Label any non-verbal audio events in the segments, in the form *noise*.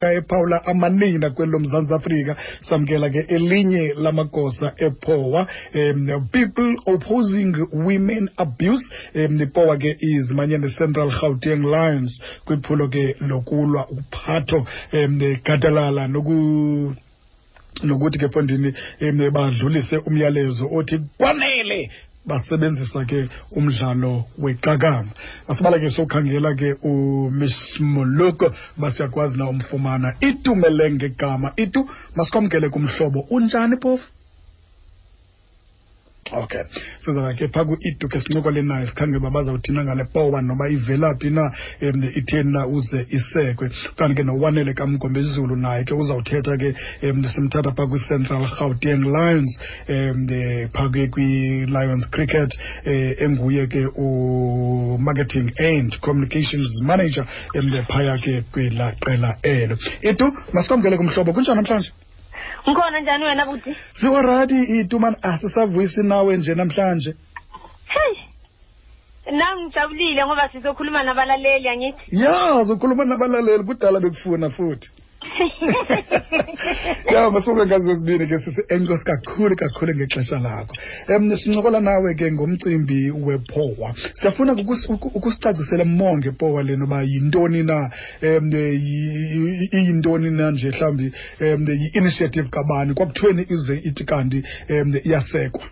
ephawula amanina kweli lomzantsi afrika samkela ke elinye lamagosa epowa um people opposing women abuse um ipowa ke izimanye ne-central gauteng lions kwiphulo ke lokulwa uphatho um gadalala noku nokuthi ke fondini um badlulise umyalezo othi kwanele basebenzisa ke umdlalo weqakamba. Masibala ke sokhangela ke umiss moloko basiyakwazi na umfumana. Itumele ngegama itu masikwamkele kumhlobo. Unjani phofu? Okay. Siza ke phaa ku-itu ke sincokole nayo sikhange uba bazawuthina ngale powa noba ivelaphi na um itheni na uze isekwe. Kanti ke nowanele kamgombezulu naye ke uzawuthetha ke um simthatha phaa kwi-central gauteng lions um phaa kwi-lions cricket um enguye ke u-marketing and communications manager um phaya ke kwelaqela elo. Itu masikwamkele kumhlobo. Kunjani namhlanje ngikhona njani wena buti? Siwarathi itu mani asisavuyisi nawe nje namhlanje. Heyi nam ngijabulile ngoba sizokhuluma nabalaleli angithi. Ya zokhuluma nabalaleli kudala bekufuna futhi. *laughs* ya masuke sibini ke sisi enkosi kakhulu kakhulu ngexesha lakho. Um sincokola nawe ke ngomcimbi wepowa siyafuna ukus- ukusicacisela monge powa lena uba yintoni na um iyintoni na nje mhlawumbi um yi-initiative kabani. Kwakuthweni ize ithi kanti um iyasekwa.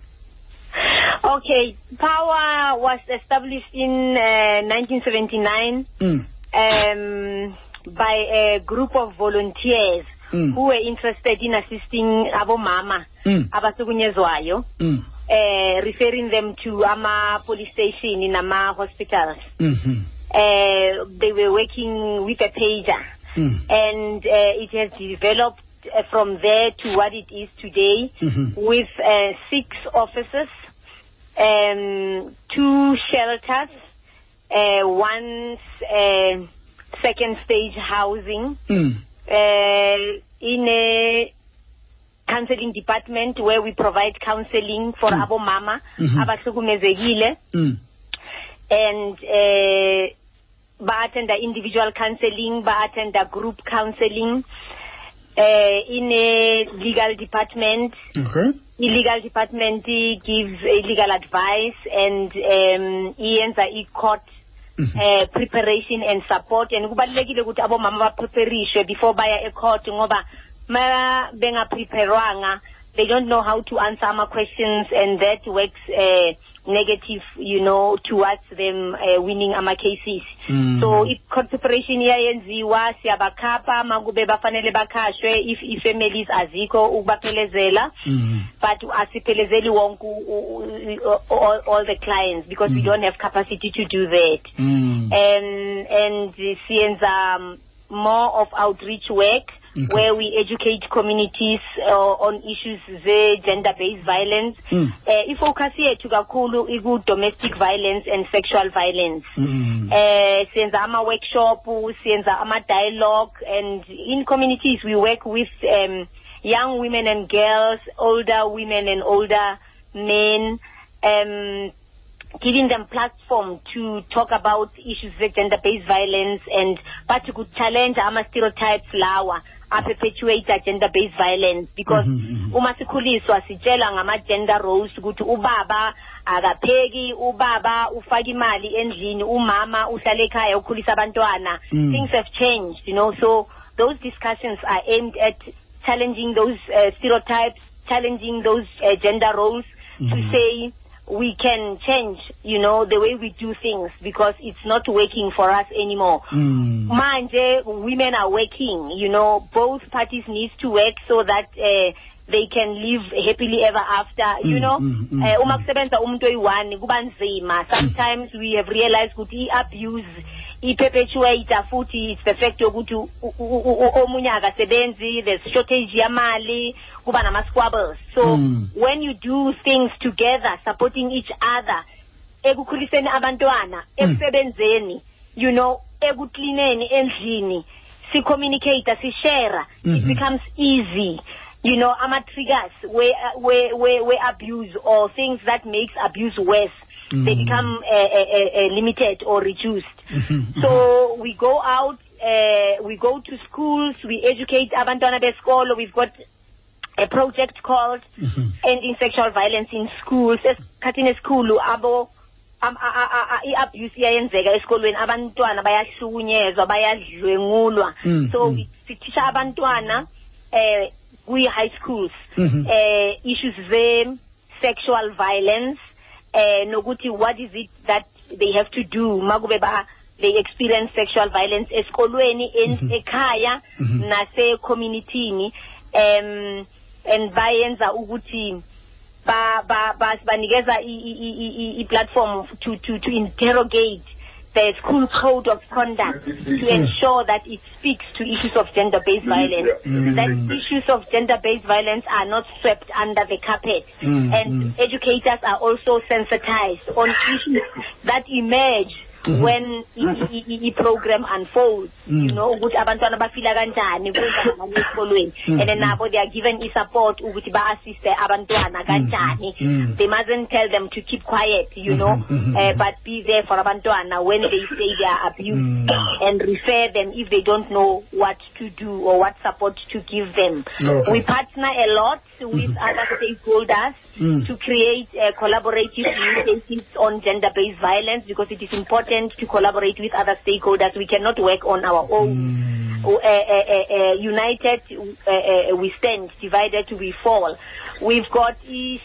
Okay power was established in uh, 1979 mm. um, by a group of volunteers Mm. who were interested in assisting abomama Mm. abasukunyezwayo Mm. uh, referring them to ama police station nama-hospitals Mhm. uh, they were working with a pager Mm. and uh, it has developed from there to what it is today Mhm. with uh, six offices, um, two shelters, uh, one second stage housing, Mm. uh, in a counseling department where we provide counseling for Mm. abomama Mhm. abahlukumezekile Mm. and uh, ba-attenda individual counseling ba-attenda group counseling uh, in a legal department Okay. i-legal department gives legal advice and um iyenza i-court Mhm. uh, preparation and support and kubalulekile ukuthi abomama bapreparishwe before baya e-court ngoba ma bengapreparwanga they don't know how to answer ama-questions and that works uh, negative you know towards them uh, winning ama-cases Mm. so i-court preparation iyayenziwa siyabakhapha makube bafanele bakhashwe if i-families azikho ukubaphelezela Mm. but asiphelezeli wonke all, all the clients because we Mm. don't have capacity to do that Mm. and and siyenza um, more of outreach work Okay. where we educate communities uh, on issues ze-gender based violence Mm. uh, ifocus yethu kakhulu iku-domestic violence and sexual violence Mm. eh siyenza ama workshop siyenza ama dialogue and in communities we work with um young women and girls older women and older men um giving them platform to talk about issues of gender based violence and but to challenge ama stereotypes lawa aperpetuate gender based violence because Mhm, mhm. uma sikhuliswa sitshela ngama gender roles ukuthi ubaba akapheki ubaba ufaka imali endlini umama uhlala ekhaya ukhulisa abantwana Mm. things have changed you know so those discussions are aimed at challenging those uh, stereotypes challenging those uh, gender roles Mhm. to say we can change you know the way we do things because it's not working for us anymore Mm. manje women are working you know both parties need to work so that uh, they can live happily ever after you Mm, know mm, mm, Eh, uma mm. kusebenza umuntu oyi-one kuba nzima *clears throat* sometimes we have realized ukuthi i-abuse i-perpetuator futhi it's the fact yokuthi u- u- u- u- omunye akasebenzi there's shortage yamali kuba nama-squabbles so Mm. when you do things together supporting each other ekukhuliseni abantwana ekusebenzeni you know ekuklineni endlini si-communicate sishare it Mhm. becomes easy you know ama-triggers where, where, where, where abuse or things that makes abuse worse they Mm. become uh, uh, uh, limited or reduced Mhm, so we go out uh, we go to schools, we educate abantwana besikolo. We've got a project called Mhm. Ending Sexual Violence in Schools. Esikhathini esikhulu abo i-abuse iyayenzeka esikolweni abantwana bayahlukunyezwa bayadlwengulwa Mm, so mm. sithisha abantwana eh kwi-high schools eh issues ze-sexual violence eh nokuthi what is it that they have to do makube ba they experience sexual violence esikolweni Mhm. ekhaya Mhm. nase community um and bayenza ukuthi ba ba ba- banikeza i- i- i- i- i platform to to to interrogate the school code of conduct to ensure that it speaks to issues of gender based violence. Mm. that issues of gender based violence are not swept under the carpet. Mm, and mm. educators are also sensitized on issues that emerge Mhm. when i-program unfolds Mm. you know ukuthi abantwana bafila kanjani *coughs* kwenzakala esikolweni Mm, and then mm. nabo they are given i-support ukuthi ba-assiste abantwana kanjani mm. they mustn't tell them to keep quiet you know uh, but be there for abantwana when they say they are abused Mm. and refer them if they don't know what to do or what support to give them Okay. we partner a lot with other stakeholders Mm. to create uh, collaborative initiatives on gender-based violence because it is important to collaborate with other stakeholders. We cannot work on our own. Mm. Uh, uh, uh, uh, united uh, uh, we stand, divided we fall. We've got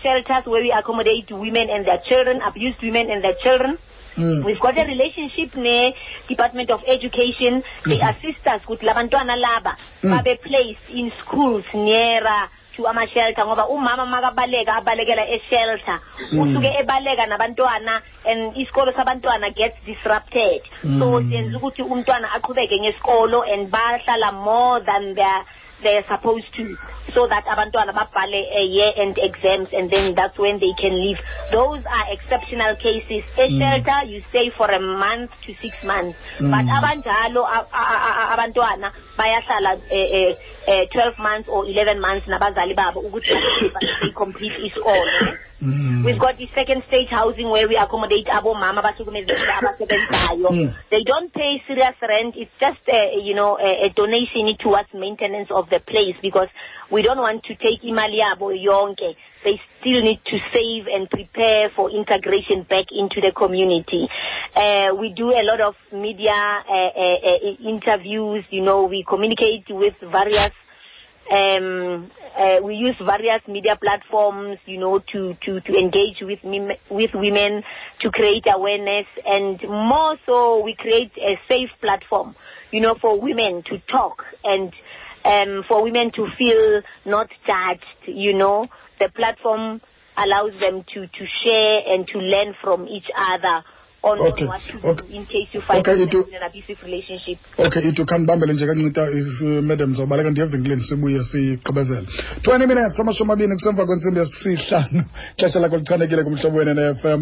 shelters where we accommodate women and their children, abused women and their children. Mm. We've got a relationship ne Department of Education. They Mhm. assist us with labantwana laba Mm. babe placed in schools nearer to ama-shelter ngoba umama makabaleka abalekela e-shelter Mm. usuke ebaleka nabantwana and isikolo sabantwana gets disrupted so Mm. senza ukuthi umntwana aqhubeke ngesikolo and bahlala more than they're, they're supposed to so that abantwana babhale a year end exams and then that's when they can leave those are exceptional cases e-shelter you stay for a month to six months Mm. but abanjalo abantwana bayahlala eh, eh, eh, 12 months or 11 months nabazali babo ukuthi they complete isikolo Mm. We've got the second stage housing where we accommodate abomama abahlukumezekile abasebenzayo. Mm. They don't pay serious rent. It's just a, you know a, a donation towards maintenance of the place because we don't want to take imali yabo yonke. They still need to save and prepare for integration back into the community. Uh, we do a lot of media uh, uh, uh, interviews. You know, we communicate with various um, uh, we use various media platforms, you know, to, to, to engage with with women, to create awareness, and more so, we create a safe platform, you know, for women to talk and um, for women to feel not judged, you know. The platform allows them to, to share and to learn from each other on, Okay, what to okay. do in case you find Okay, yourself in an abusive relationship. okay itu khandibambele nje kancita is- uh, madam zawubaleka ndiye evenkileni sibuye sigqibezele 20 minutes amashumi amabini kusemva kwentsimbi yesihlanu xesha lakho lichanekile kumhlobo Wenene FM